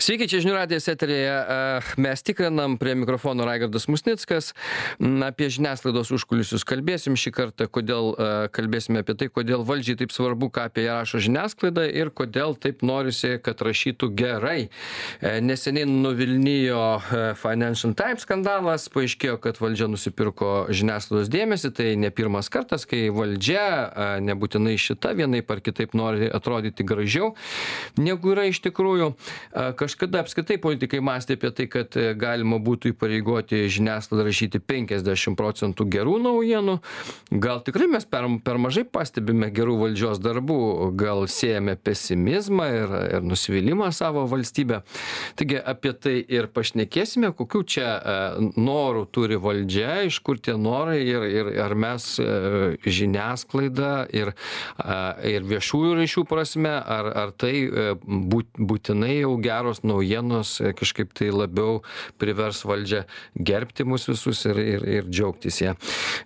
Sveiki, čia žinių radijas eterėje. Mes tikrinam prie mikrofono Raigardas Musnickas. Apie žiniasklaidos užkulisius kalbėsim šį kartą, kodėl kalbėsime apie tai, kodėl valdžiai taip svarbu, ką apie ją rašo žiniasklaida ir kodėl taip norisi, kad rašytų gerai. E, neseniai nuvilnijo Financial Times skandalas, paaiškėjo, kad valdžia nusipirko žiniasklaidos dėmesį. Tai ne pirmas kartas, kai valdžia, nebūtinai šita vienai par kitaip nori atrodyti gražiau, negu yra iš tikrųjų. Kaž kažkada apskritai politikai mąstė apie tai kad e, galima būtų įpareigoti žiniasklaidą rašyti penkiasdešim procentų gerų naujienų. Gal tikrai mes per per mažai pastebime gerų valdžios darbų gal sėjame pesimizmą ir ir nusivylimą savo valstybe taigi apie tai ir pašnekėsime kokių čia e, norų turi valdžia iš kur tie norai ir ir ar mes e, žiniasklaida ir ir viešųjų ryšių prasme ar ar tai būt būtinai jau geros tos naujienos e, kažkaip tai labiau privers valdžią gerbti mus visus ir ir ir džiaugtis ja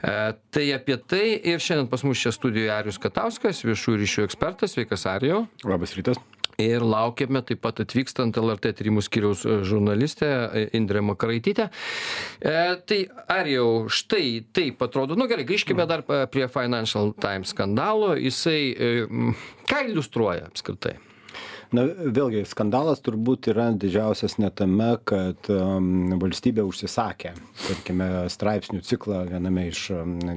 e, tai apie tai ir šiandien pas mus čia studijoje arijus katauskas viešųjų ryšių ekspertas. Sveikas arijau. Labas rytas. Ir laukiame taip pat atvykstant lrt tyrimų skyriaus žurnalistė indrė makaraitytė e, tai arijau štai taip atrodo. Nu gerai grįžkime dar prie financial times skandalo. Jisai ką iliustruoja apskritai na vėlgi skandalas turbūt yra didžiausias ne tame kad valstybė užsisakė tarkime straipsnių ciklą viename iš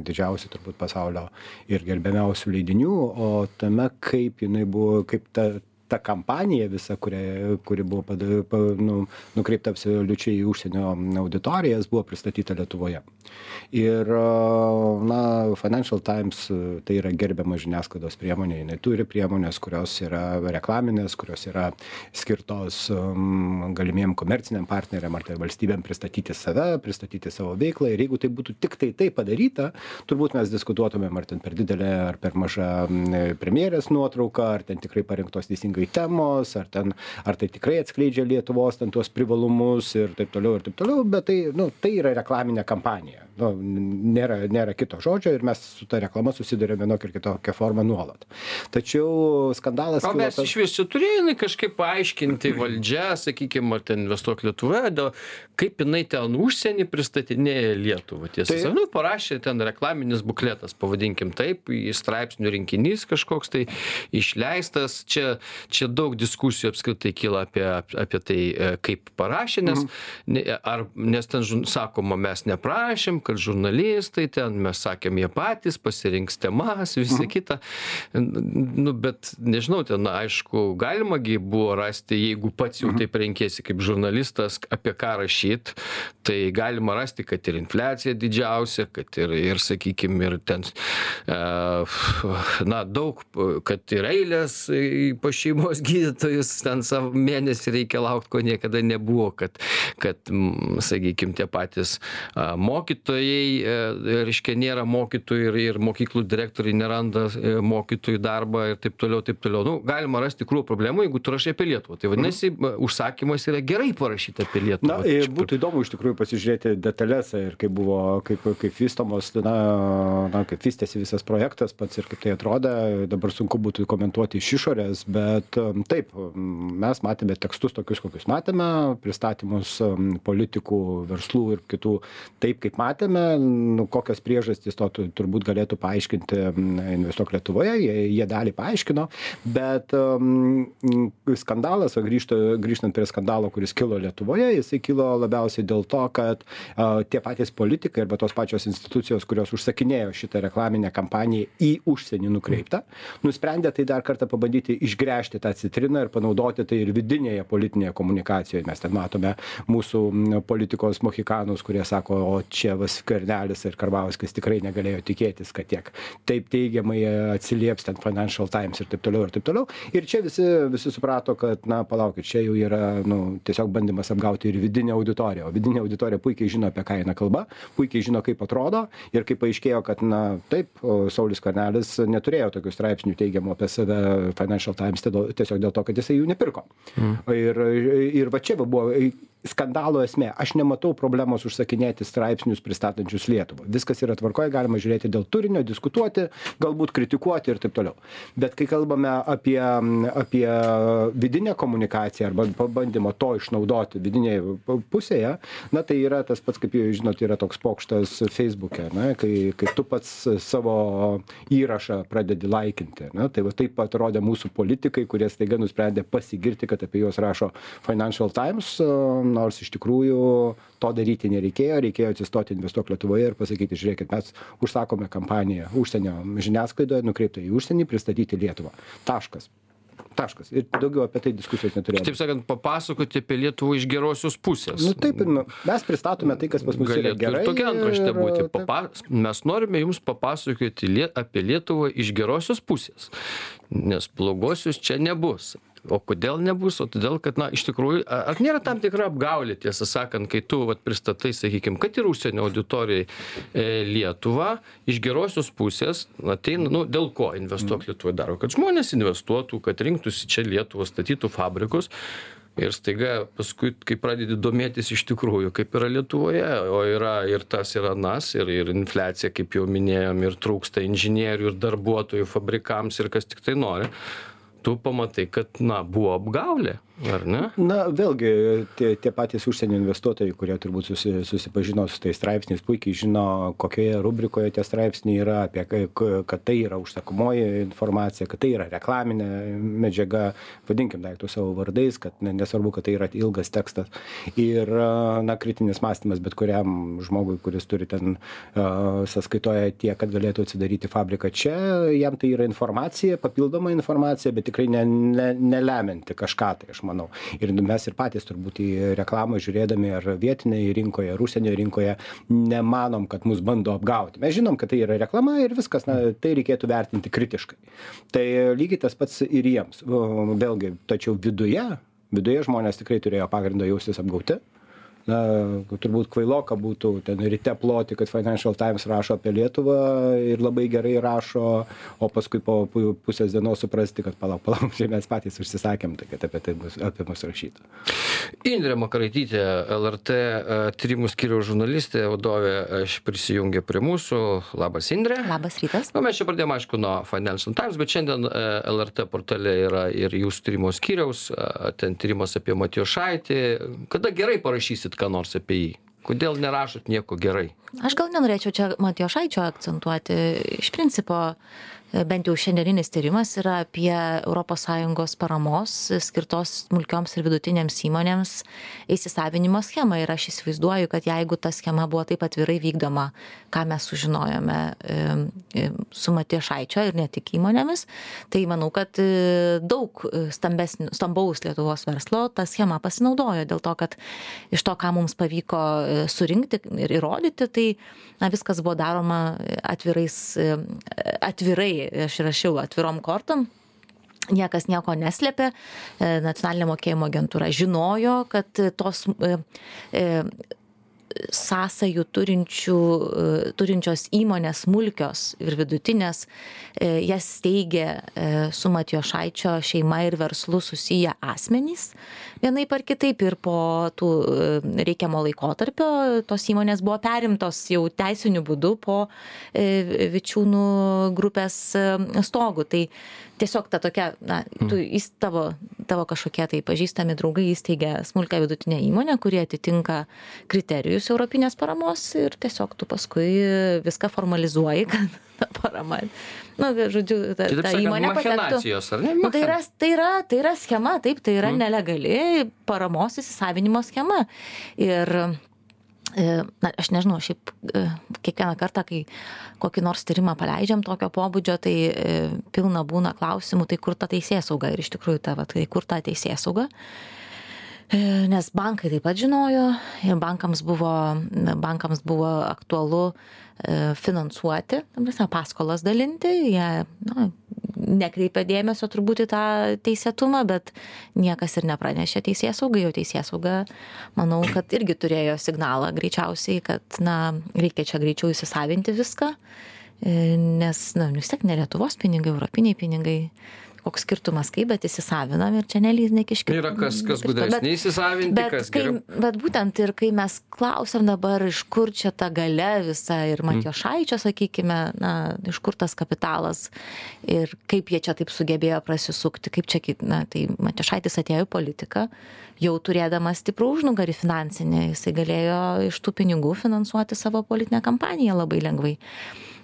didžiausių turbūt pasaulio ir gerbiamiausių leidinių o tame kaip jinai buvo kaip ta ta kampanija visa kuria kuri buvo pada pa nu nukreipta absoliučiai į užsienio auditorijas buvo pristatyta lietuvoje. Ir na financial times tai yra gerbiama žiniasklaidos priemonė jinai turi priemones kurios yra reklaminės kurios yra skirtos galimiem komerciniam partneriam ar tai valstybėm pristatyti save pristatyti savo veiklą. Ir jeigu tai būtų tiktai taip padaryta turbūt mes diskutuotumėm ar ten per didelė ar per maža premjerės nuotrauka ar ten tikrai parinktos teisingai ypatingai temos ar ten ar tai tikrai atskleidžia lietuvos ten tuos privalumus ir taip toliau ir taip toliau bet tai nu tai yra reklaminė kampanija. Nu nėra nėra kito žodžio ir mes su ta reklama susiduriam vienokia ar kitokia forma nuolat. Tačiau skandalas o mes išvis čia turėjo jinai kažkaip paaiškinti valdžia sakykim ar ten investuok lietuvoje dėl kaip jinai ten užsieny pristatinėja lietuvą tiesą Tai- nu parašė ten reklaminis bukletas pavadinkim taip straipsnių rinkinys kažkoks tai išleistas. Čia čia daug diskusijų apskritai kyla apie apie tai e, kaip parašė nes ne ar nes ten žun sakoma mes neprašėm kad žurnalistai ten mes sakėm jie patys pasirinks temas visa kita. Nu bet nežinau ten aišku galima gi buvo rasti jeigu pats jau taip renkiesi kaip žurnalistas apie ką rašyt tai galima rasti kad ir infliacija didžiausia kad ir ir sakykim ir ten e, na daug kad ir eilės pas šeimos gydytojus ten sav mėnesį reikia laukt ko niekada nebuvo kad kad sakykim tie patys a mokytojai e, reiškia nėra mokytojų ir ir mokyklų direktoriai neranda e, mokytojų darbą ir taip toliau taip toliau. Nu galima rasti krūvą problemų jeigu tu rašai apie lietuvą. Tai vadinasi užsakymas yra gerai parašyt apie lietuvą. Na ir būtų įdomu iš tikrųjų pasižiūrėti detales ir kaip buvo kaip kaip vystomos na na kaip vystėsi visas projektas pats ir kaip tai atrodė. Dabar sunku būtų komentuoti iš išorės bet taip mes matėme tekstus tokius kokius matėme pristatymus politikų verslų ir kitų taip kaip matėme. Nu kokios priežastys to tu turbūt galėtų paaiškinti investuok lietuvoje jie jie dalį paaiškino bet skandalas va grįžta grįžtant prie skandalo kuris kilo lietuvoje jisai kilo labiausiai dėl to kad tie patys politikai arba tos pačios institucijos kurios užsakinėjo šitą reklaminę kampaniją į užsienį nukreiptą nusprendė tai dar kartą pabandyti išgręžti tą citriną ir panaudoti tai ir vidinėje politinėje komunikacijoj mes ten matome mūsų politikos mohikanus kurie sako o čia va skvernelis ir karbauskis tikrai negalėjo tikėtis kad tiek taip teigiamai atsilieps ten financial times ir taip toliau ir taip toliau. Ir čia visi visi suprato kad na palaukit čia jau yra nu tiesiog bandymas apgauti ir vidinę auditoriją. O vidinė auditorija puikiai žino apie ką eina kalba puikiai žino kaip atrodo ir kai paaiškėjo kad na taip saulius skvernelis neturėjo tokių straipsnių teigiamų apie save financial times tiesiog dėl to kad jisai jų nepirko. Ir ir va čia va buvo skandalo esmė. Aš nematau problemos užsakinėti straipsnius pristatančius lietuvą. Viskas yra tvarkoj galima žiūrėti dėl turinio diskutuoti galbūt kritikuoti ir taip toliau. Bet kai kalbame apie apie vidinę komunikaciją arba pabandymą to išnaudoti vidinėje pusėje na tai yra tas pats kaip žinot yra toks pokštas feisbuke ane kai kai tu pats savo įrašą pradedi laikinti ane tai va taip atrodė mūsų politikai kurie staiga nusprendė pasigirti kad apie juos rašo financial times nors iš tikrųjų to daryti nereikėjo reikėjo atsistoti investuok lietuvoje ir pasakyti žiūrėkit mes užsakome kampaniją užsienio žiniasklaidoje nukreiptą į užsienį pristatyti lietuvą taškas taškas ir daugiau apie tai diskusijos neturėjom Taip sakant, papasakoti apie Lietuvą iš gerosios pusės. nu taip nu, mes pristatome tai kas pas mus yra Galėtų gerai ir tokia antraštė būti. Papa, mes norime jums papasakoti lie, apie Lietuvą iš gerosios pusės, nes blogosios čia nebus. O kodėl nebus? O todėl, kad, na, iš tikrųjų, ar nėra tam tikra apgaulė, tiesą sakant, kai tu vat, pristatai, sakykime, kad ir užsienio auditorijai e, Lietuvą iš gerosios pusės, ateina, nu, dėl ko investuok Lietuvoje daro? Kad žmonės investuotų, kad rinktųsi čia Lietuvą, statytų fabrikus. Ir staiga paskui, kai pradedi domėtis iš tikrųjų, kaip yra Lietuvoje, o yra ir tas ir anas, ir, ir infliacija, kaip jau minėjom, ir trūksta inžinierių, ir darbuotojų fabrikams, ir kas tik tai nori, tu pamatai, kad, na, buvo apgaulė, ar ne? na vėlgi tie tie patys užsienio investuotojai kurie turbūt susi susipažino su tais straipsniais puikiai žino kokioje rubrikoje tie straipsniai yra apie kai kad tai yra užsakomoji informacija kad tai yra reklaminė medžiaga vadinkim daiktus savo vardais kad ne nesvarbu kad tai yra ilgas tekstas ir na kritinis mąstymas bet kuriam žmogui kuris turi ten a sąskaitoje tiek kad galėtų atsidaryti fabriką čia jam tai yra informacija papildoma informacija bet tikrai ne ne nelemianti kažką tai aš manau. Ir mes ir patys turbūt į reklamą žiūrėdami ar vietinėj rinkoje ar užsienio rinkoje nemanom kad mus bando apgauti. Mes žinom kad tai yra reklama ir viskas na tai reikėtų vertinti kritiškai. Tai lygiai tas pats ir jiems. Vėlgi tačiau viduje viduje žmonės tikrai turėjo pagrindo jaustis apgauti na turbūt kvailoka būtų ten ryte ploti kad financial times rašo apie lietuvą ir labai gerai rašo o paskui po pu pusės dienos suprasti kad palauk palauk čia mes patys užsisakėm tai kad apie tai bus apie mus rašyta Indrė Makaraitytė, LRT e, tyrimų skyriaus žurnalistė, vadovė, e, prisijungė prie mūsų. Labas, Indrė. Labas rytas. Na, mes čia pradėjome, aišku, nuo Financial Times, bet šiandien e, LRT portale yra ir jūsų tyrimo skyriaus, ten tyrimas apie Matijošaitį. Kada gerai parašysit ką nors apie jį? Kodėl nerašot nieko gerai? Aš gal nenorėčiau čia Matijošaičio akcentuoti. Iš principo, bent jau šiandieninis tyrimas yra apie ES paramos skirtos smulkioms ir vidutinėms įmonėms įsisavinimo schemą. Ir aš įsivaizduoju, kad jeigu ta schema buvo taip atvirai vykdoma, ką mes sužinojome e, e, su Matijošaičio ir ne tik įmonėmis, tai manau, kad e, daug e, stambaus Lietuvos verslo tą schemą pasinaudojo. Dėl to, kad iš to, ką mums pavyko e, surinkti ir įrodyti, tai na, viskas buvo daroma atvirais, e, atvirai, aš rašiau atvirom kortom. Niekas nieko neslėpė, E, nacionalinė mokėjimo agentūra žinojo, kad tos e, e, sąsajų turinčių, e, turinčios įmonės smulkios ir vidutinės, e, jas steigė e, su Matijošaičio šeima ir verslu susiję asmenys. Vienaip ar kitaip ir po tų e, reikiamo laikotarpio tos įmonės buvo perimtos jau teisiniu būdu po e, Vičiūnų grupės e, stogų. Tai tiesiog ta tokia, na, tu, jis tavo, tavo kažkokie tai pažįstami draugai įsteigė smulkę vidutinę įmonę, kurie atitinka kriterijus europinės paramos ir tiesiog tu paskui viską formalizuoji, kad ta parama, na, žodžiu, ta, ta įmonė patektų. ne? Nu, tai, yra, tai, yra, tai yra schema, taip, tai yra nelegali paramos įsisavinimo schema. Ir e, na, aš nežinau, šiaip e, kiekvieną kartą, kai kokį nors tyrimą paleidžiam tokio pobūdžio, tai e, pilna būna klausimų, tai kur ta teisės sauga ir iš tikrųjų ta, va, tai kur ta teisės sauga. E, Nes bankai taip pat žinojo ir bankams buvo, bankams buvo aktualu e, finansuoti, prasme, paskolas dalinti, jie na, nekreipia dėmesio turbūt į tą teisėtumą, bet niekas ir nepranešė teisės saugai, o teisės sauga, manau, kad irgi turėjo signalą greičiausiai, kad na, reikia čia greičiau įsisavinti viską, e, nes na, vis tiek ne Lietuvos pinigai, europiniai pinigai. Koks skirtumas kaip, bet įsisavinam ir čia nelys nekiškime. Yra kas, kas gudresnė įsisavinti, bet, kas kai, geriau. bet būtent ir kai mes klausiam dabar, iš kur čia ta gale visa ir Matijo Šaičio, sakykime, na, iš kur tas kapitalas ir kaip jie čia taip sugebėjo prasisukti, kaip čia, na, tai Matijo Šaitis atėjo į politiką, jau turėdamas stiprų užnugarį finansinį, jisai galėjo iš tų pinigų finansuoti savo politinę kampaniją labai lengvai.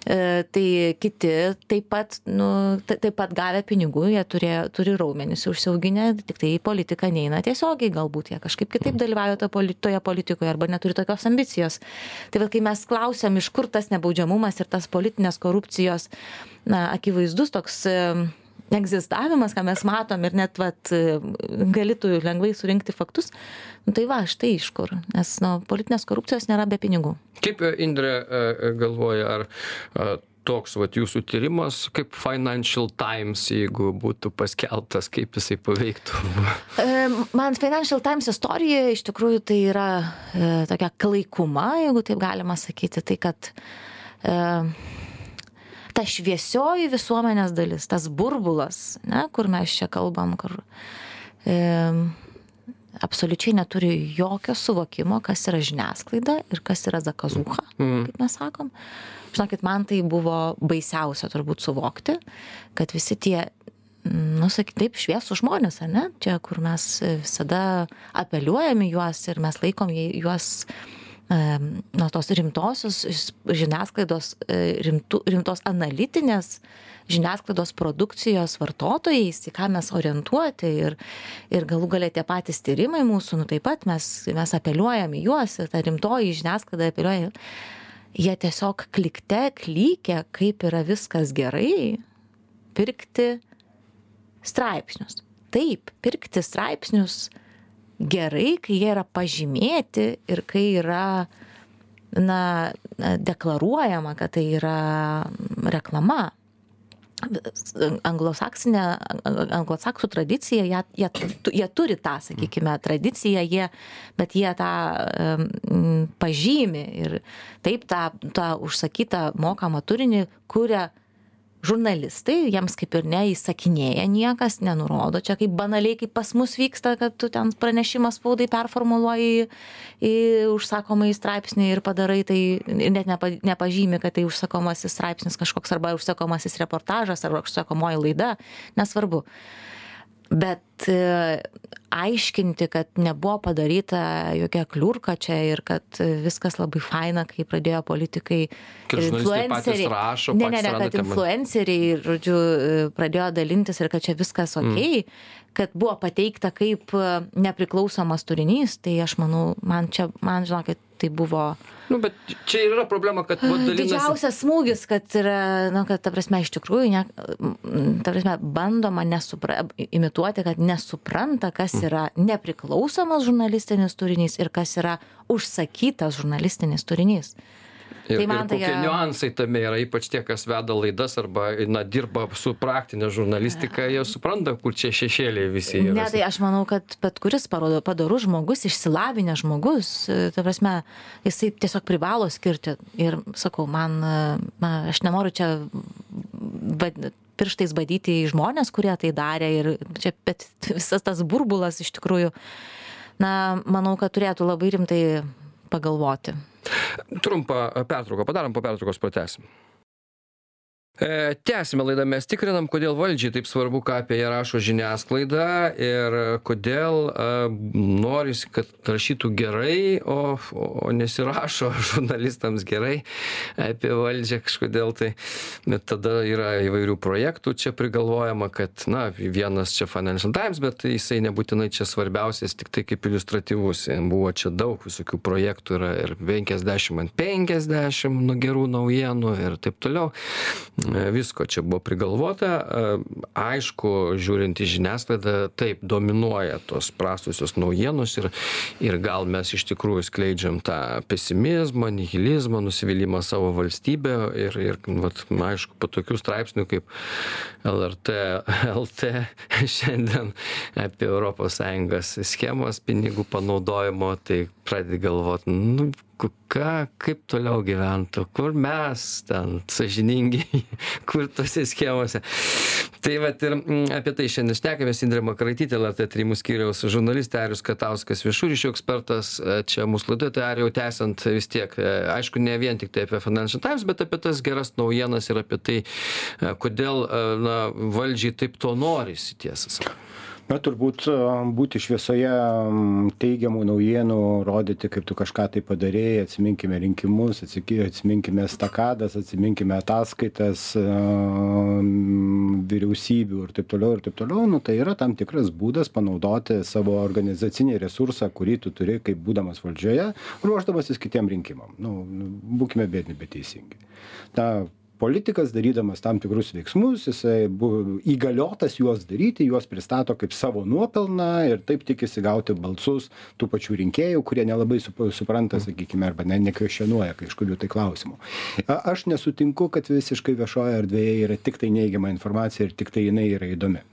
E, tai kiti taip pat, nu, taip pat gavę pinigų, jie turėjo, turi raumenis užsiauginę, tik tai į politiką neina tiesiogiai, galbūt jie kažkaip kitaip dalyvauja to politi toje politikoje arba neturi tokios ambicijos. Tai va, kai mes klausiam, iš kur tas nebaudžiamumas ir tas politinės korupcijos, na, akivaizdus toks egzistavimas, ką mes matom ir net vat, galėtų lengvai surinkti faktus, nu, tai va, štai iš kur. Nes nu, politinės korupcijos nėra be pinigų. Kaip Indrė galvoja, ar toks vat, jūsų tyrimas, kaip Financial Times, jeigu būtų paskelbtas, kaip jisai paveiktų? Man Financial Times istorija iš tikrųjų tai yra e, tokia klaikuma, jeigu taip galima sakyti, tai kad e, ta šviesioji visuomenės dalis, tas burbulas, ne, kur mes čia kalbam, kur e, absoliučiai neturi jokio suvokimo, kas yra žiniasklaida ir kas yra zakazuha, mm. kaip mes sakom. Žinokit, man tai buvo baisiausia turbūt suvokti, kad visi tie nu, sakyt, taip, šviesų žmonės, ne? Čia, kur mes visada apeliuojame juos ir mes laikom juos nuo tos rimtosios žiniasklaidos, e, rimtų, rimtos analitinės žiniasklaidos produkcijos vartotojais, į ką mes orientuoti ir, ir galų galę tie patys tyrimai mūsų, nu taip pat mes, mes apeliuojam į juos ir ta rimtoji žiniasklaida apeliuoja. Jie tiesiog klikte klykia, kaip yra viskas gerai, pirkti straipsnius. Taip, pirkti straipsnius gerai, kai jie yra pažymėti ir kai yra na, deklaruojama, kad tai yra reklama. Anglosaksinė, anglosaksų tradicija, jie, jie, jie turi tą, sakykime, tradiciją, jie, bet jie tą um, pažymi ir taip tą, tą užsakytą mokamą turinį kuria žurnalistai jiems kaip ir neįsakinėja niekas nenurodo čia kaip banaliai kaip pas mus vyksta kad tu ten pranešimą spaudai performuluoji į užsakomąjį straipsnį ir padarai tai ir net nepa nepažymi kad tai užsakomasis straipsnis kažkoks arba užsakomasis reportažas arba užsakomoji laida nesvarbu bet e, aiškinti, kad nebuvo padaryta jokia kliurka čia ir kad viskas labai faina, kai pradėjo politikai kad ir influenceriai. Rašo, ne, ne, ne, kad influenceriai, žodžiu, pradėjo dalintis ir kad čia viskas ok, mm. kad buvo pateikta kaip nepriklausomas turinys, tai aš manau, man čia, man žinokit, tai buvo Nu, bet čia ir yra problema, kad dalinasi... Didžiausias smūgis, kad yra, na, kad, ta prasme, iš tikrųjų, ne, ta prasme, bandoma nesupra, imituoti, kad nesupranta, kas yra nepriklausomas žurnalistinis turinys ir kas yra užsakytas žurnalistinis turinys. Ir, tai man ir kokie tai, niuansai tame yra, ypač tie, kas veda laidas arba na, dirba su praktinė žurnalistika, jie supranta, kur čia šešėliai visi yra. Ne, tai aš manau, kad bet kuris parodo, padarus žmogus, išsilavinęs žmogus, ta prasme, jisai tiesiog privalo skirti. Ir sakau, man, man aš nenoriu čia pirštais badyti į žmonės, kurie tai darė. Ir čia, bet visas tas burbulas iš tikrųjų, na, manau, kad turėtų labai rimtai pagalvoti. Trumpą pertrauką padarom, po pertraukos pratęsim. E, tęsime laidą, mes tikrinam, kodėl valdžiai taip svarbu, ką apie ją rašo žiniasklaida ir kodėl e, norisi, kad rašytų gerai, o, o nesirašo žurnalistams gerai apie valdžią kažkodėl tai. Bet tada yra įvairių projektų, čia prigalvojama, kad, na, vienas čia Financial Times, bet jisai nebūtinai čia svarbiausias, tik tai kaip iliustratyvus. Buvo čia daug visokių projektų, yra ir 50 ant 50 nu, gerų naujienų ir taip toliau visko čia buvo prigalvota. E, aišku, žiūrint į žiniasklaidą, taip, dominuoja tos prastusios naujienos ir, ir gal mes iš tikrųjų skleidžiam tą pesimizmą, nihilizmą, nusivylimą savo valstybę ir, ir vat, aišku, po tokių straipsnių kaip LRT, LT šiandien apie ES schemos pinigų panaudojimo, tai pradedi galvoti, nu, ką kaip toliau gyventų kur mes ten sąžiningi kur tose schemose. Tai vat ir mm, apie tai šiandien šnekamės indrė makaraitytė lrt tyrimų skyriaus žurnalistė arijus katauskas viešųjų ryšių ekspertas e, čia mūsų laidoje tai arijau tęsiant vis tiek e, aišku ne vien tiktai apie financial times bet apie tas geras naujienas ir apie tai e, kodėl na valdžiai taip to norisi tiesą sakant na turbūt būti šviesoje teigiamų naujienų rodyti kaip tu kažką tai padarei atsiminkime rinkimus atsiki atsiminkime estakadas atsiminkime ataskaitas vyriausybių ir taip toliau ir taip toliau. Nu tai yra tam tikras būdas panaudoti savo organizacinį resursą kurį tu turi kaip būdamas valdžioje ruošdamasis kitiem rinkimam. Nu būkime biedni bet teisingi. Na politikas darydamas tam tikrus veiksmus jisai buvo įgaliotas juos daryti juos pristato kaip savo nuopelną ir taip tikisi gauti balsus tų pačių rinkėjų kurie nelabai sup supranta sakykime arba ne nekvestionuoja kažkurių tai klausimų. A aš nesutinku kad visiškai viešojoje erdvėje yra tiktai neigiama informacija ir tiktai jinai yra įdomi.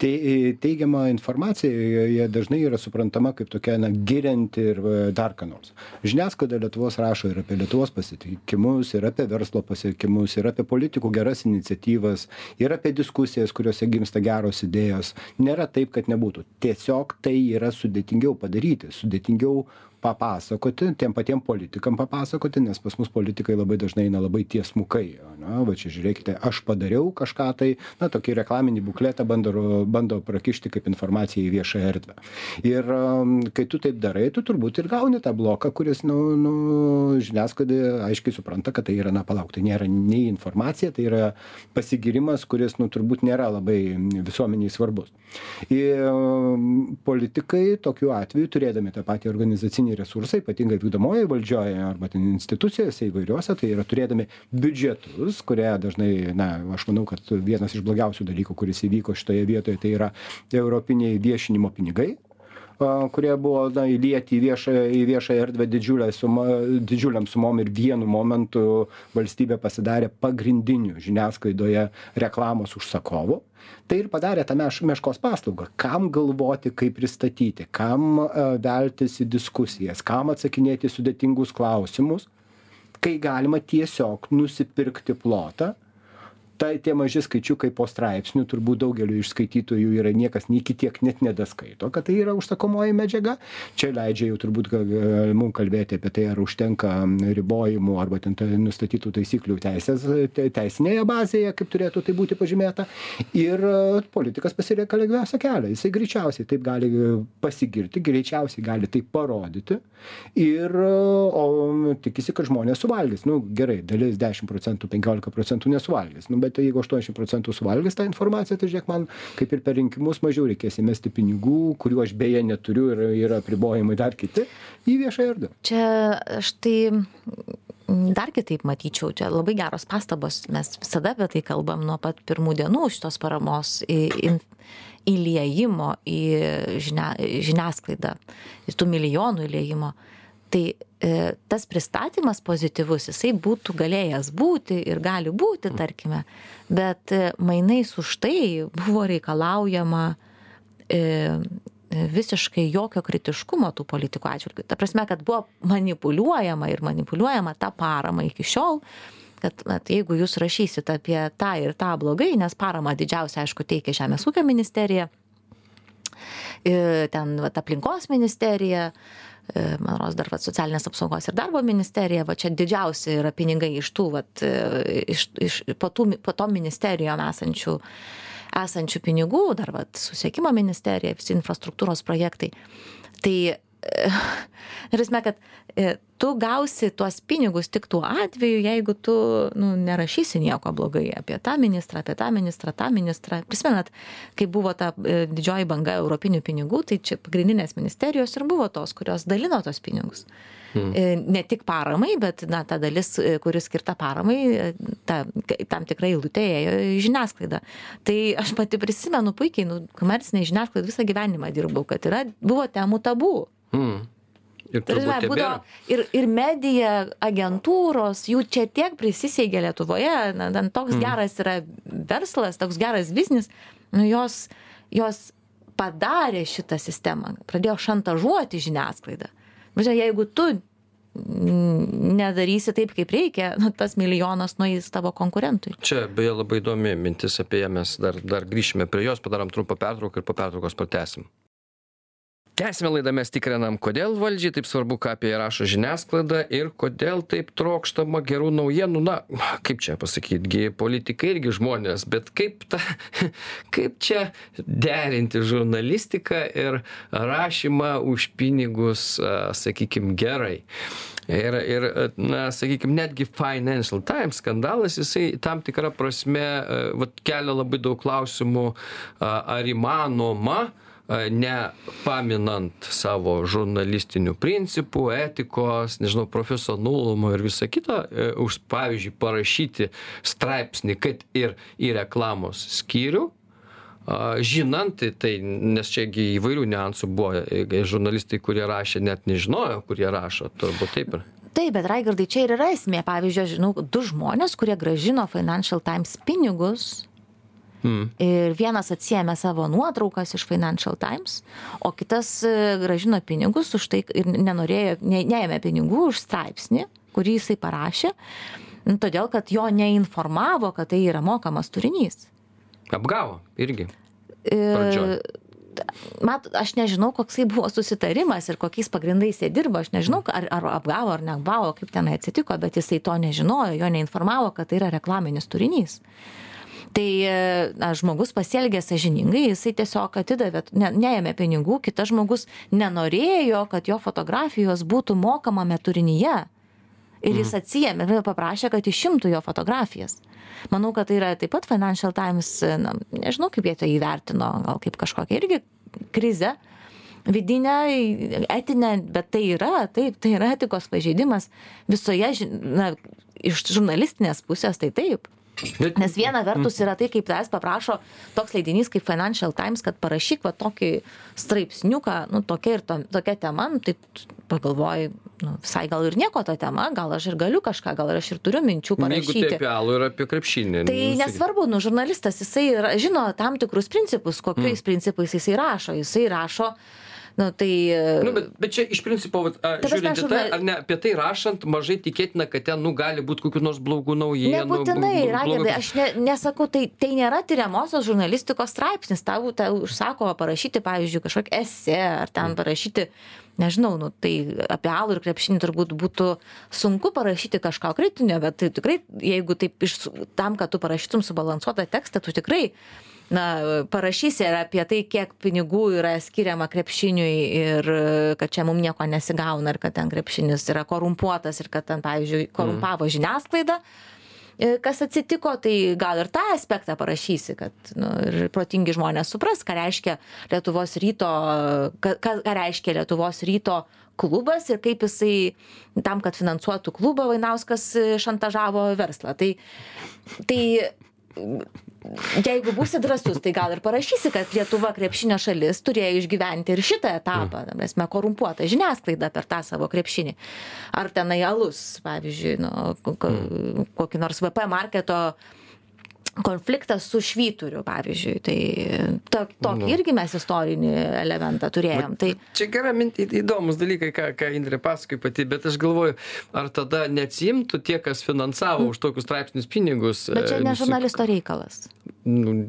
Tai teigiama informacija joje dažnai yra suprantama kaip tokia na girianti ir dar ką nors. Žiniasklaida lietuvos rašo ir apie lietuvos pasiekimus ir apie verslo pasiekimus ir apie politikų geras iniciatyvas ir apie diskusijas kuriose gimsta geros idėjos. Nėra taip kad nebūtų. Tiesiog tai yra sudėtingiau padaryti sudėtingiau papasakoti tiem patiem politikam papasakoti nes pas mus politikai labai dažnai eina labai tiesmukai ane va čia žiūrėkite aš padariau kažką tai na tokį reklaminį bukletą bando bando prakišti kaip informaciją į viešąją erdvę. Ir kai tu taip darai tu turbūt ir gauni tą bloką kuris nu nu žiniasklaida aiškiai supranta kad tai yra na palauk tai nėra nei informacija tai yra pasigyrimas kuris nu turbūt nėra labai visuomenei svarbus. Ir politikai tokiu atveju turėdami tą patį organizacinį žmogiškieji resursai ypatingai vykdomojoj valdžioj arba ten institucijose įvairiose tai yra turėdami biudžetus kurie dažnai na aš manau kad vienas iš blogiausių dalykų kuris įvyko šitoje vietoje tai yra europiniai viešinimo pinigai kurie buvo na įlieti į viešąją į viešąją erdvę didžiule suma didžiulėm sumom ir vienu momentu valstybė pasidarė pagrindiniu žiniasklaidoje reklamos užsakovu. Tai ir padarė tą meš meškos paslaugą. Kam galvoti kaip pristatyti kam veltis į diskusijas kam atsakinėti sudėtingus klausimus kai galima tiesiog nusipirkti plotą tai tie maži skaičiukai po straipsniu turbūt daugeliui iš skaitytojų yra niekas nei iki tiek net nedaskaito kad tai yra užsakomoji medžiaga. Čia leidžia jau turbūt ga mum kalbėti apie tai ar užtenka ribojimų arba ten ta nustatytų taisyklių teisės te teisinėje bazėje kaip turėtų tai būti pažymėta. Ir politikas pasirenka lengviausią kelią. Jisai greičiausiai taip gali pasigirti greičiausiai gali tai parodyti. Ir o tikisi kad žmonės suvalgys. Nu gerai dalis dešim procentų penkiolika procentų nesuvalgys. Nu bet jeigu aštuoniasdešim procentų suvalgys tą informaciją tai žiūrėk man kaip ir per rinkimus mažiau reikės įmesti pinigų kurių aš beje neturiu ir yra apribojimai dar kiti į viešąją erdvę. Čia aš tai dar kitaip matyčiau. Čia labai geros pastabos. Mes visada apie tai kalbam nuo pat pirmų dienų šitos paramos į įliejimo į žinia žiniasklaidą į tų milijonų įliejimo. Tai tas pristatymas pozityvus jisai būtų galėjęs būti ir gali būti tarkime bet e, mainais už tai buvo reikalaujama e, visiškai jokio kritiškumo tų politikų atžvilgiu ta prasme kad buvo manipuliuojama ir manipuliuojama ta parama iki šiol kad vat jeigu jūs rašysit apie tą ir tą blogai nes paramą didžiausią aišku teikia žemės ūkio ministerija ten vat aplinkos ministerija E, man rodos dar vat socialinės apsaugos ir darbo ministerija va čia didžiausi yra pinigai iš tų vat e, iš iš po tų po tom ministerijom esančių esančių pinigų dar vat susisiekimo ministerija visi infrastruktūros projektai. Tai ta prasme, kad e, tu gausi tuos pinigus tik tuo atveju, jeigu tu nu, nerašysi nieko blogai apie tą ministrą, apie tą ministrą, tą ministrą. Prisimenat, kai buvo ta e, didžioji banga europinių pinigų, tai čia pagrindinės ministerijos ir buvo tos, kurios dalino tos pinigus. Hmm. Ne tik paramai, bet na, ta dalis, kuris skirta paramai, ta, tam tikrai eilutė ėjo į žiniasklaidą. Tai aš pati prisimenu puikiai, nu, komercinė žiniasklaida visą gyvenimą dirbau, kad yra, buvo temų tabų. Mm. Ir, Tarime, būdavo, ir, ir medija, agentūros, jų čia tiek prisiseigė Lietuvoje, na, toks mm. geras yra verslas, toks geras biznis, nu, jos, jos padarė šitą sistemą, pradėjo šantažuoti žiniasklaidą. Žiūrėk, jeigu tu nedarysi taip, kaip reikia, nu, tas milijonas nueis tavo konkurentui. Čia beje labai įdomi mintis apie ją, mes dar, dar grįšime prie jos, padarom trumpą pertrauką ir po pertraukos pratesim tęsiame laidą mes tikrinam kodėl valdžiai taip svarbu ką apie ją rašo žiniasklaida ir kodėl taip trokštama gerų naujienų. Na kaip čia pasakyt gi politikai irgi žmonės bet kaip tą kaip čia derinti žurnalistiką ir rašymą už pinigus sakykim gerai. Ir ir na sakykim netgi financial times skandalas jisai tam tikra prasme vat kelia labai daug klausimų ar įmanoma nepaminant savo žurnalistinių principų, etikos, nežinau, profesionalumo ir visa kita, e, už, pavyzdžiui, parašyti straipsnį, kad ir į reklamos skyrių, žinant tai, nes čiagi įvairių niuansų buvo, e, žurnalistai, kurie rašė, net nežinojo, kurie rašo, turbūt taip ir. Taip, bet Raigardai, čia ir yra esmė. Pavyzdžiui, aš žinau du žmonės, kurie gražino Financial Times pinigus Mm. Ir vienas atsiemė savo nuotraukas iš Financial Times, o kitas e, gražino pinigus už tai ir nenorėjo, ne, neėmė pinigų už straipsnį, kurį jisai parašė, todėl kad jo neinformavo, kad tai yra mokamas turinys. Apgavo irgi. Ir, mat, aš nežinau, koksai buvo susitarimas ir kokiais pagrindais jie dirbo, aš nežinau, ar, ar apgavo ar neapgavo, kaip tenai atsitiko, bet jisai to nežinojo, jo neinformavo, kad tai yra reklaminis turinys tai na žmogus pasielgė sąžiningai jisai tiesiog atidavė ne neėmė pinigų kitas žmogus nenorėjo kad jo fotografijos būtų mokamame turinyje. Ir jis mhm. atsiėmė ir paprašė kad išimtų jo fotografijas. Manau kad tai yra taip pat financial times na nežinau kaip jie tai įvertino gal kaip kažkokią irgi krizę vidinę etinę bet tai yra taip tai yra etikos pažeidimas visoje na iš žurnalistinės pusės tai taip Nes viena vertus yra tai, kaip tavęs paprašo toks leidinys kaip Financial Times, kad parašyk va tokį straipsniuką, nu tokia ir to, tokia tema, nu, tai pagalvoji, nu, visai gal ir nieko ta tema, gal aš ir galiu kažką, gal aš ir turiu minčių parašyti. Jeigu tai apie alų ir apie krepšinį. Tai nu, nesvarbu, nu, žurnalistas, jisai yra, žino tam tikrus principus, kokiais mm. principais jisai rašo. Jisai rašo uh, Nu, tai... Nu, bet, bet čia iš principo, vat, a, žiūrint į tai, ar ne apie tai rašant, mažai tikėtina, kad ten, nu, gali būti kokių nors blogų naujienų. Nebūtinai, Ragėdai, aš ne, nesakau, tai, tai nėra tyriamosios žurnalistikos straipsnis, tau, tau užsako parašyti, pavyzdžiui, kažkokį esė, ar ten mm. parašyti nežinau, nu, tai apie alų ir krepšinį turbūt būtų sunku parašyti kažką kritinio, bet tai tikrai, jeigu taip iš, tam, kad tu parašytum subalansuotą tekstą, tu tikrai na parašysi ir apie tai kiek pinigų yra skiriama krepšiniui ir kad čia mum nieko nesigauna ir kad ten krepšinis yra korumpuotas ir kad ten pavyzdžiui korumpavo žiniasklaidą e, kas atsitiko, tai gal ir tą aspektą parašysi, kad nu, ir protingi žmonės supras, ką reiškia Lietuvos ryto, ką, ką reiškia Lietuvos ryto klubas ir kaip jisai tam, kad finansuotų klubą, Vainauskas šantažavo verslą. Tai, tai jeigu būsi drąsus tai gal ir parašysi kad lietuva krepšinio šalis turėjo išgyventi ir šitą etapą ta prasme korumpuota žiniasklaida per tą savo krepšinį. Ar tenai alus pavyzdžiui nu kokį nors vp marketo konfliktas su švyturiu pavyzdžiui. Tai to tokį irgi mes istorinį elementą turėjom. Tai čia gera minti įdomūs dalykai ką ką indrė pasakoja pati bet aš galvoju ar tada neatsiimtų tie kas finansavo už tokius straipsnius pinigus bet čia ne žurnalisto reikalas. Nu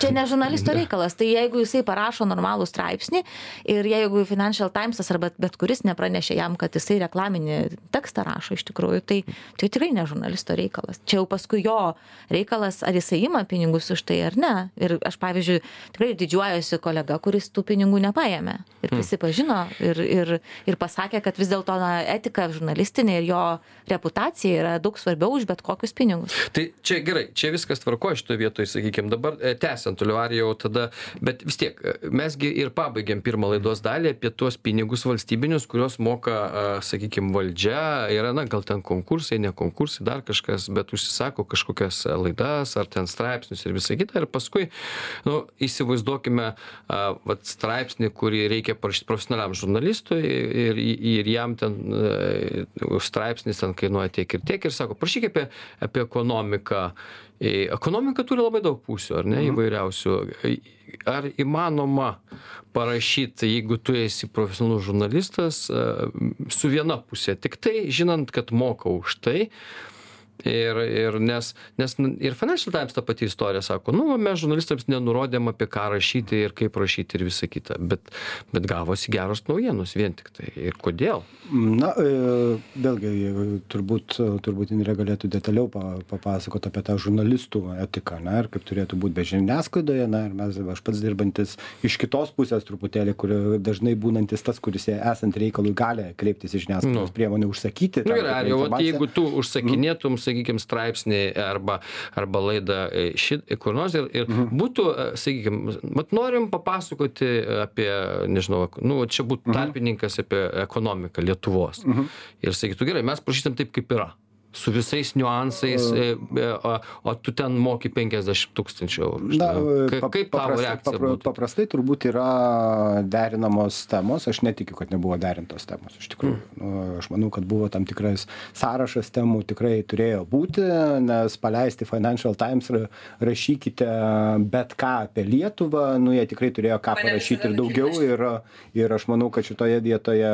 čia ne žurnalisto reikalas. Tai jeigu jisai parašo normalų straipsnį ir jeigu financial timesas arba bet kuris nepranešė jam kad jisai reklaminį tekstą rašo iš tikrųjų tai tai tikrai ne žurnalisto reikalas. Čia jau paskui jo reikalas ar jisai ima pinigus už tai ar ne. Ir aš pavyzdžiui tikrai didžiuojuosi kolega kuris tų pinigų nepaėmė ir hmm. prisipažino ir ir ir pasakė kad vis dėlto etika žurnalistinė ir jo reputacija yra daug svarbiau už bet kokius pinigus. Tai čia gerai čia viskas tvarkoj šitoj vietoj sakykim. Dabar e, tęsiant toliau ar jau tada bet vis tiek mes gi ir pabaigėm pirmą laidos dalį apie tuos pinigus valstybinius kuriuos moka sakykim valdžia. Yra na gal ten konkursai ne konkursai dar kažkas bet užsisako kažkokias laidas ar ten straipsnius ir visa kita. Ir paskui nu įsivaizduokime a vat straipsnį kurį reikia parašyt profesionaliam žurnalistui ir ir jam ten straipsnis ten kainuoja tiek ir tiek ir sako parašyk apie apie ekonomiką Ekonomika turi labai daug pusių, ar ne, mhm. įvairiausių. Ar įmanoma parašyti, jeigu tu esi profesionalus žurnalistas, su viena pusė, tik tai žinant, kad moka už tai, Ir, ir nes, nes ir Financial Times ta pati istorija sako, nu, mes žurnalistams nenurodėm apie ką rašyti ir kaip rašyti ir visa kita, bet, bet gavosi geros naujienos vien tik tai. Ir kodėl? Na, e, vėlgi, turbūt, turbūt Indrė galėtų detaliau papasakoti apie tą žurnalistų etiką, na, ir kaip turėtų būti be žiniasklaidoje, na, ir mes, aš pats dirbantis iš kitos pusės truputėlį, kur dažnai būnantis tas, kuris esant reikalui gali kreiptis į žiniasklaidos nu. priemonę užsakyti. Nu, gerai, ar jau, jeigu tu užsakinėtum, mm sakykim straipsnį arba arba laidą e, ši kur nors ir ir mhm. būtų e, sakykim vat norim papasakoti apie nežinau nu čia būt mhm. tarpininkas apie ekonomiką lietuvos mhm. ir sakytų gerai mes prašysim taip kaip yra su visais niuansais, e, e, o, o tu ten moki 50 tūkstančių eurų. Na, Ka, kaip tavo reakcija? Papra, paprastai turbūt yra derinamos temos, aš netikiu, kad nebuvo derintos temos. Iš tikrųjų, mm. nu, aš manau, kad buvo tam tikras sąrašas temų tikrai turėjo būti, nes paleisti Financial Times rašykite bet ką apie Lietuvą, nu jie tikrai turėjo ką parašyti ir daugiau ir, ir aš manau, kad šitoje vietoje,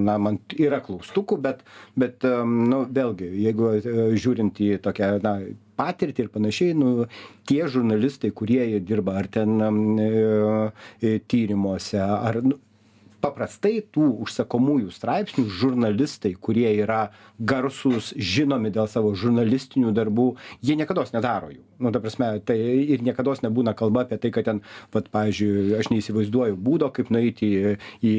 na, man yra klaustukų, bet, bet nu, vėlgi, jeigu e, žiūrint į tokią na patirtį ir panašiai nu tie žurnalistai kurie dirba ar ten e, e, tyrimuose ar nu paprastai tų užsakomųjų straipsnių žurnalistai kurie yra garsūs žinomi dėl savo žurnalistinių darbų jie niekados nedaro jų. Nu ta prasme tai ir niekados nebūna kalba apie tai kad ten vat pavyzdžiui aš neįsivaizduoju būdo kaip nueiti į į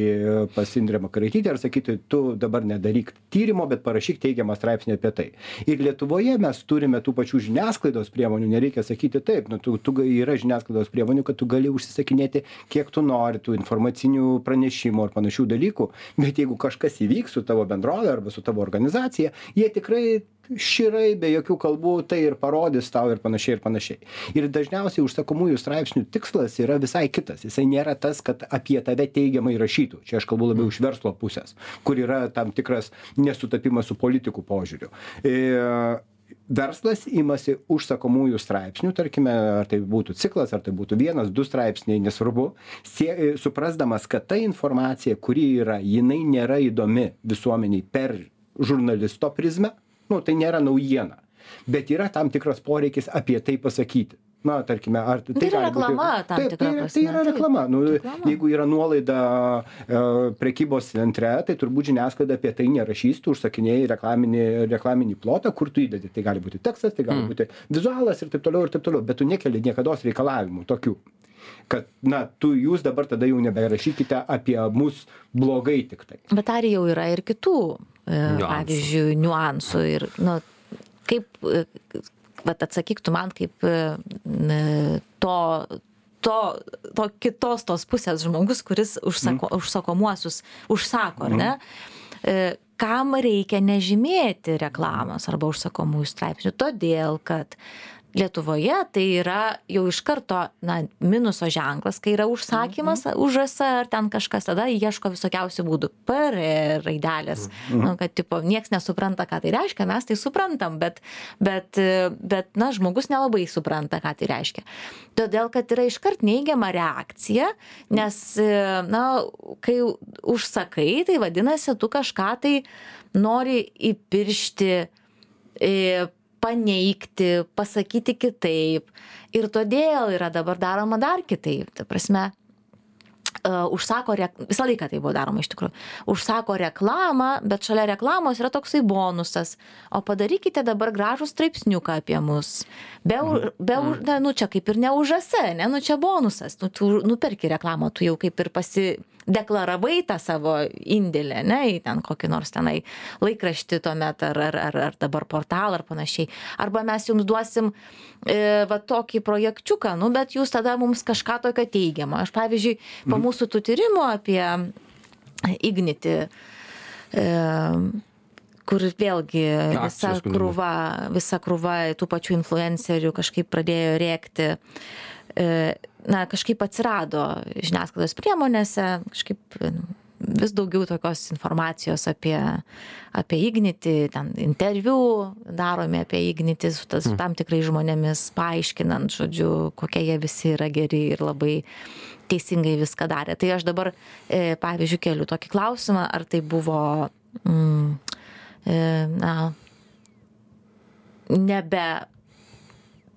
pas indrę makaraitytę ir sakyti tu dabar nedaryk tyrimo bet parašyk teigiamą straipsnį apie tai. Ir lietuvoje mes turime tų pačių žiniasklaidos priemonių nereikia sakyti taip nu tu tu yra žiniasklaidos priemonių kad tu gali užsisakinėti kiek tu nori tų informacinių pranešimų ar panašių dalykų bet jeigu kažkas įvyks su tavo bendrove arba su tavo organizacija jie tikrai širai be jokių kalbų tai ir parodys tau ir panašiai ir panašiai. Ir dažniausiai užsakomųjų straipsnių tikslas yra visai kitas. Jisai nėra tas kad apie tave teigiamai rašytų. Čia aš kalbu labiau iš verslo pusės kur yra tam tikras nesutapimas su politikų požiūriu. I verslas imasi užsakomųjų straipsnių tarkime ar tai būtų ciklas ar tai būtų vienas du straipsniai nesvarbu sie suprasdamas kad ta informacija kuri yra jinai nėra įdomi visuomenei per žurnalisto prizmę nu tai nėra naujiena bet yra tam tikras poreikis apie tai pasakyti na tarkime ar tai, tai yra reklama tam taip, tikra tai, prasme. Tai yra reklama. Nu, reklama. Jeigu yra nuolaida e, prekybos centre, tai turbūt žiniasklaida apie tai nerašys, tu užsakinėjai reklaminį, reklaminį plotą, kur tu įdedi. Tai gali būti tekstas, tai gali mm. būti vizualas ir taip toliau ir taip toliau, bet tu nekeli niekada reikalavimų tokių kad na tu jūs dabar tada jau neberašykite apie mus blogai tiktai. Bet ar jau yra ir kitų E, pavyzdžiui, niuansų ir, nu, kaip, e, vat atsakyk tu man kaip e, to, to, to kitos tos pusės žmogus, kuris užsako, mm. užsakomuosius užsako, ar ne? Mm. Kam reikia nežymėti reklamos arba užsakomųjų straipsnių? Todėl, kad lietuvoje tai yra jau iš karto na minuso ženklas kai yra užsakymas mhm. užs ar ten kažkas tada ieško visokiausių būdų pr raidelės mhm. nu kad tipo nieks nesupranta ką tai reiškia mes tai suprantam bet bet bet na žmogus nelabai supranta ką tai reiškia todėl kad yra iškart neigiama reakcija nes na kai užsakai tai vadinasi tu kažką tai nori įpiršti paneigti pasakyti kitaip ir todėl yra dabar daroma dar kitaip ta prasme uh, užsako, re... visą laiką tai buvo daroma iš tikrųjų, užsako reklamą, bet šalia reklamos yra toksai bonusas, o padarykite dabar gražų straipsniuką apie mus. Be, mhm. be mhm. ne, nu čia kaip ir ne užase, ne, nu čia bonusas, nu tu nuperki reklamą, tu jau kaip ir pasi deklaravai tą savo indėlį, ne, į ten kokį nors tenai laikraštį tuomet ar, ar, ar, ar dabar portalą ar panašiai. Arba mes jums duosim e, va tokį projekčiuką, nu, bet jūs tada mums kažką tokio teigiamo. Aš pavyzdžiui, po mhm. mūsų tų tyrimų apie Ignitį, e, kur vėlgi visa krūva, visa krūva tų pačių influencerių kažkaip pradėjo rėkti. E, na, kažkaip atsirado žiniasklaidos priemonėse, kažkaip vis daugiau tokios informacijos apie, apie Ignitį, ten interviu daromi apie Ignitį su, tas, su tam tikrai žmonėmis, paaiškinant, žodžiu, kokie jie visi yra geri ir labai teisingai viską darė. Tai aš dabar, e, pavyzdžiui, keliu tokį klausimą, ar tai buvo, mm, e, na, nebe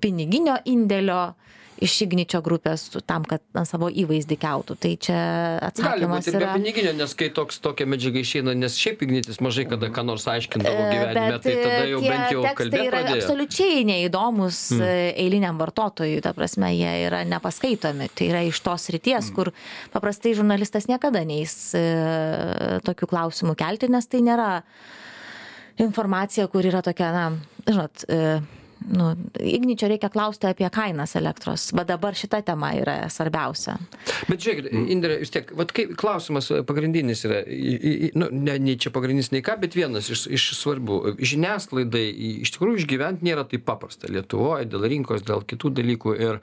piniginio indėlio iš igničio grupės tam kad na savo įvaizdį keltų tai čia atsakymas yra piniginio nes kai toks tokia medžiaga išeina nes šiaip ignitis mažai kada ką nors aiškindavo E, gyvenime tai tada jau bent jau kalbėt yra pradėjo. absoliučiai neįdomus e, eiliniam vartotojui, ta prasme, jie yra nepaskaitomi. Tai yra iš tos ryties, kur paprastai žurnalistas niekada neįs e, tokių klausimų kelti, nes tai nėra informacija, kur yra tokia, na, žinot, e, nu, Igničio reikia klausti apie kainas elektros, bet dabar šita tema yra svarbiausia. Bet žiūrėkit, Indrė, vis tiek, vat kaip klausimas pagrindinis yra, nu, ne, ne čia pagrindinis, nei ką, bet vienas iš, iš svarbių. Žiniasklaidai iš tikrųjų išgyventi nėra taip paprasta Lietuvoje dėl rinkos, dėl kitų dalykų ir,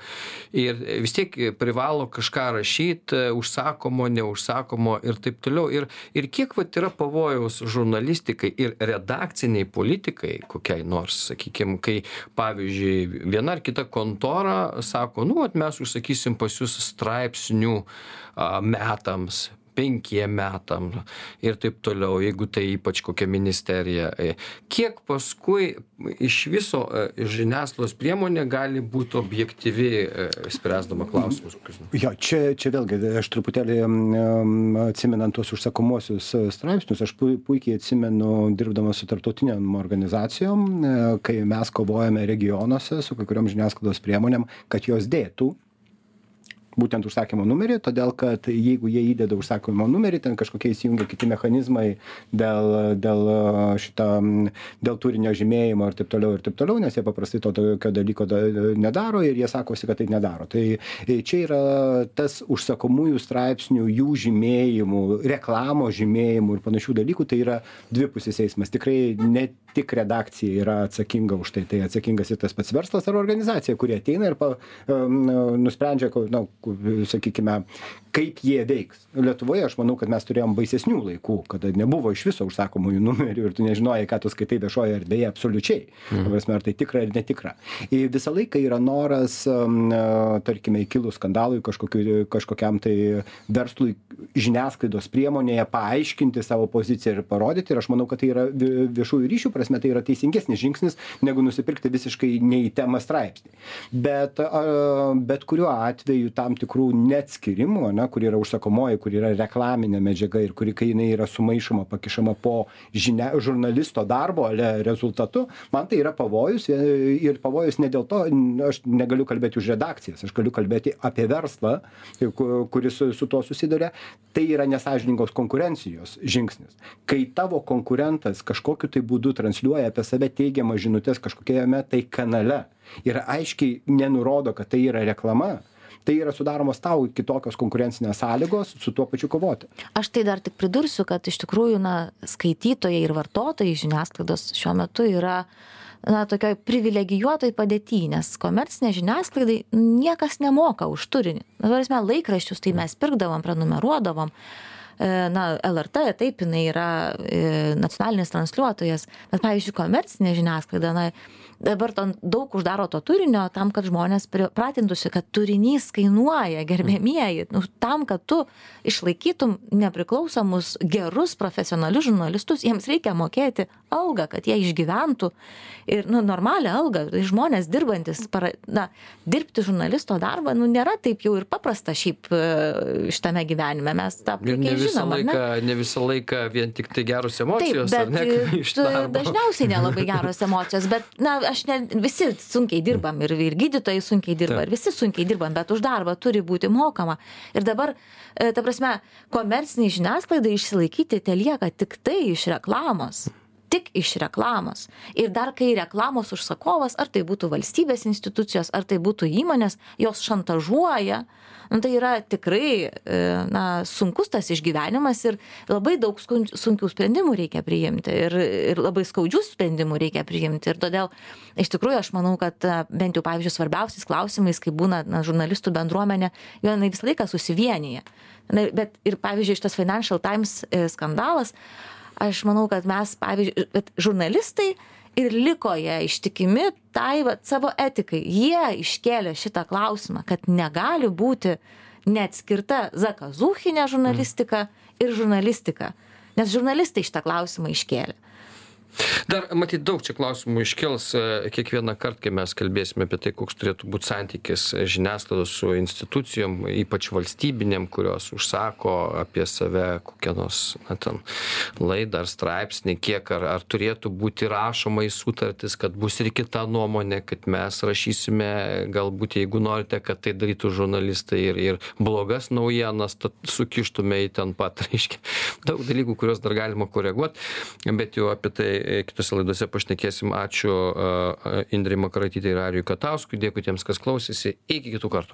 ir vis tiek privalo kažką rašyti, užsakomo, neužsakomo ir taip toliau. Ir, ir kiek vat yra pavojaus žurnalistikai ir redakciniai politikai, kokiai nors, sakykime, kai, pavyzdžiui, viena ar kita kontora sako, nu, vat mes užsakysim pas jūs straipsnių a, metams penkiem metam ir taip toliau, jeigu tai ypač kokia ministerija. E, Kiek paskui iš viso e, žiniasklaidos priemonė gali būti objektyvi, e, spręsdama klausimus. Jo, čia, čia vėlgi, aš truputėlį atsimenant tuos užsakomuosius e, straipsnius, aš pui- puikiai atsimenu, dirbdamas su tarptautiniam organizacijom, kai mes kovojame regionuose su kai kuriuom žiniasklaidos priemonėm, kad jos dėtų būtent užsakymo numerį, todėl kad jeigu jie įdeda užsakymo numerį, ten kažkokie įsijungia kiti mechanizmai dėl, dėl šitą, dėl turinio žymėjimo ir taip toliau ir taip toliau, nes jie paprastai to tokio dalyko da, nedaro ir jie sakosi, kad tai nedaro. Tai čia yra tas užsakomųjų straipsnių, jų žymėjimų, reklamos žymėjimų ir panašių dalykų, tai yra dvipusis eismas. Tikrai ne tik redakcija yra atsakinga už tai, tai atsakingas ir tas pats verslas ar organizacija, kurie ateina ir pa, um, nusprendžia, na, ku- sakykime, kaip jie veiks. Lietuvoje aš manau, kad mes turėjom baisesnių laikų, kada nebuvo iš viso užsakomųjų numerių ir tu nežinojai, ką tu skaitai viešoje erdvėje absoliučiai. Mhm. Ar tai tikra ar netikra. Ir visą laiką yra noras, um, e, tarkime, įkilus skandalui kažkokiu, kažkokiam tai verslui žiniasklaidos priemonėje paaiškinti savo poziciją ir parodyti. Ir aš manau, kad tai yra vi- viešųjų ryšių prasme, tai yra teisingesnis žingsnis, negu nusipirkti visiškai ne į temą straipsnį. Bet, bet kuriuo atveju tam tikrų neatskirimų, ne, kur yra užsakomoji, kur yra reklaminė medžiaga ir kuri, kai jinai yra sumaišoma, pakišama po žinia, žurnalisto darbo ale, rezultatu, man tai yra pavojus e, ir pavojus ne dėl to, aš negaliu kalbėti už redakcijas, aš galiu kalbėti apie verslą, ku- kuris su, tuo susiduria, tai yra nesažiningos konkurencijos žingsnis. Kai tavo konkurentas kažkokiu tai būdu transliuoja apie save teigiamas žinutės kažkokiame tai kanale ir aiškiai nenurodo, kad tai yra reklama, tai yra sudaromos tau kitokios konkurencinės sąlygos su tuo pačiu kovoti. Aš tai dar tik pridursiu, kad iš tikrųjų, na, skaitytojai ir vartotojai žiniasklaidos šiuo metu yra na, tokioj privilegijuotoj padėtyje, nes komercinė žiniasklaidai niekas nemoka už turinį. Na, prasme, laikraščius tai mes pirkdavom, prenumeruodavom. E, Na, LRT, taip, jinai yra e, nacionalinis transliuotojas, bet, pavyzdžiui, komercinė žiniasklaida, na, dabar ten daug uždaro to turinio tam, kad žmonės pratintųsi, kad turinys kainuoja, gerbėmieji, nu, tam, kad tu išlaikytum nepriklausomus, gerus, profesionalius žurnalistus, jiems reikia mokėti algą, kad jie išgyventų ir, nu, normalią algą. Tai žmonės dirbantis, para, na, dirbti žurnalisto darbą, nu, nėra taip jau ir paprasta šiaip e, šitame gyvenime. Mes tą puikiai visą, ar laiką, ne visą laiką vien tik tai geros Taip, emocijos, ar bet ne? e, Iš darbo. dažniausiai nelabai geros emocijos, bet, na, aš ne, visi sunkiai dirbam ir, ir gydytojai sunkiai dirba, Taip. ir visi sunkiai dirbam, bet už darbą turi būti mokama. Ir dabar, e, ta prasme, komerciniai žiniasklaidai išsilaikyti te lieka tik tai iš reklamos. Tik iš reklamos. Ir dar kai reklamos užsakovas ar tai būtų valstybės institucijos ar tai būtų įmonės jos šantažuoja nu tai yra tikrai e, na sunkus tas išgyvenimas ir labai daug sunkių sprendimų reikia priimti ir ir labai skaudžių sprendimų reikia priimti. Ir todėl iš tikrųjų aš manau kad e, bent jau pavyzdžiui svarbiausiais klausimais kai būna na žurnalistų bendruomenė jinai visą laiką susivienija. Na bet ir pavyzdžiui šitas financial times e, skandalas aš manau kad mes pavyzdžiui žurnalistai ir liko jie ištikimi tai vat savo etikai. Jie iškėlė šitą klausimą kad negali būti neatskirta zakazuchinė žurnalistika ir žurnalistika. Nes žurnalistai šitą klausimą iškėlė dar matyt daug čia klausimų iškils e, kiekvienąkart kai mes kalbėsime apie tai koks turėtų būt santykis žiniasklaidos su institucijom ypač valstybinėm kurios užsako apie save kokią nors na ten laidą ar straipsnį kiek ar ar turėtų būti rašoma į sutartis kad bus ir kita nuomonė kad mes rašysime galbūt jeigu norite kad tai darytų žurnalistai ir ir blogas naujienas sukištume į ten pat reiškia daug dalykų kuriuos dar galima koreguot bet jau apie tai kitose laidose pašnekėsim. Ačiū indrei makaraitytei ir arijui katauskui. Dėkui tiems kas klausėsi. Iki kitų kartų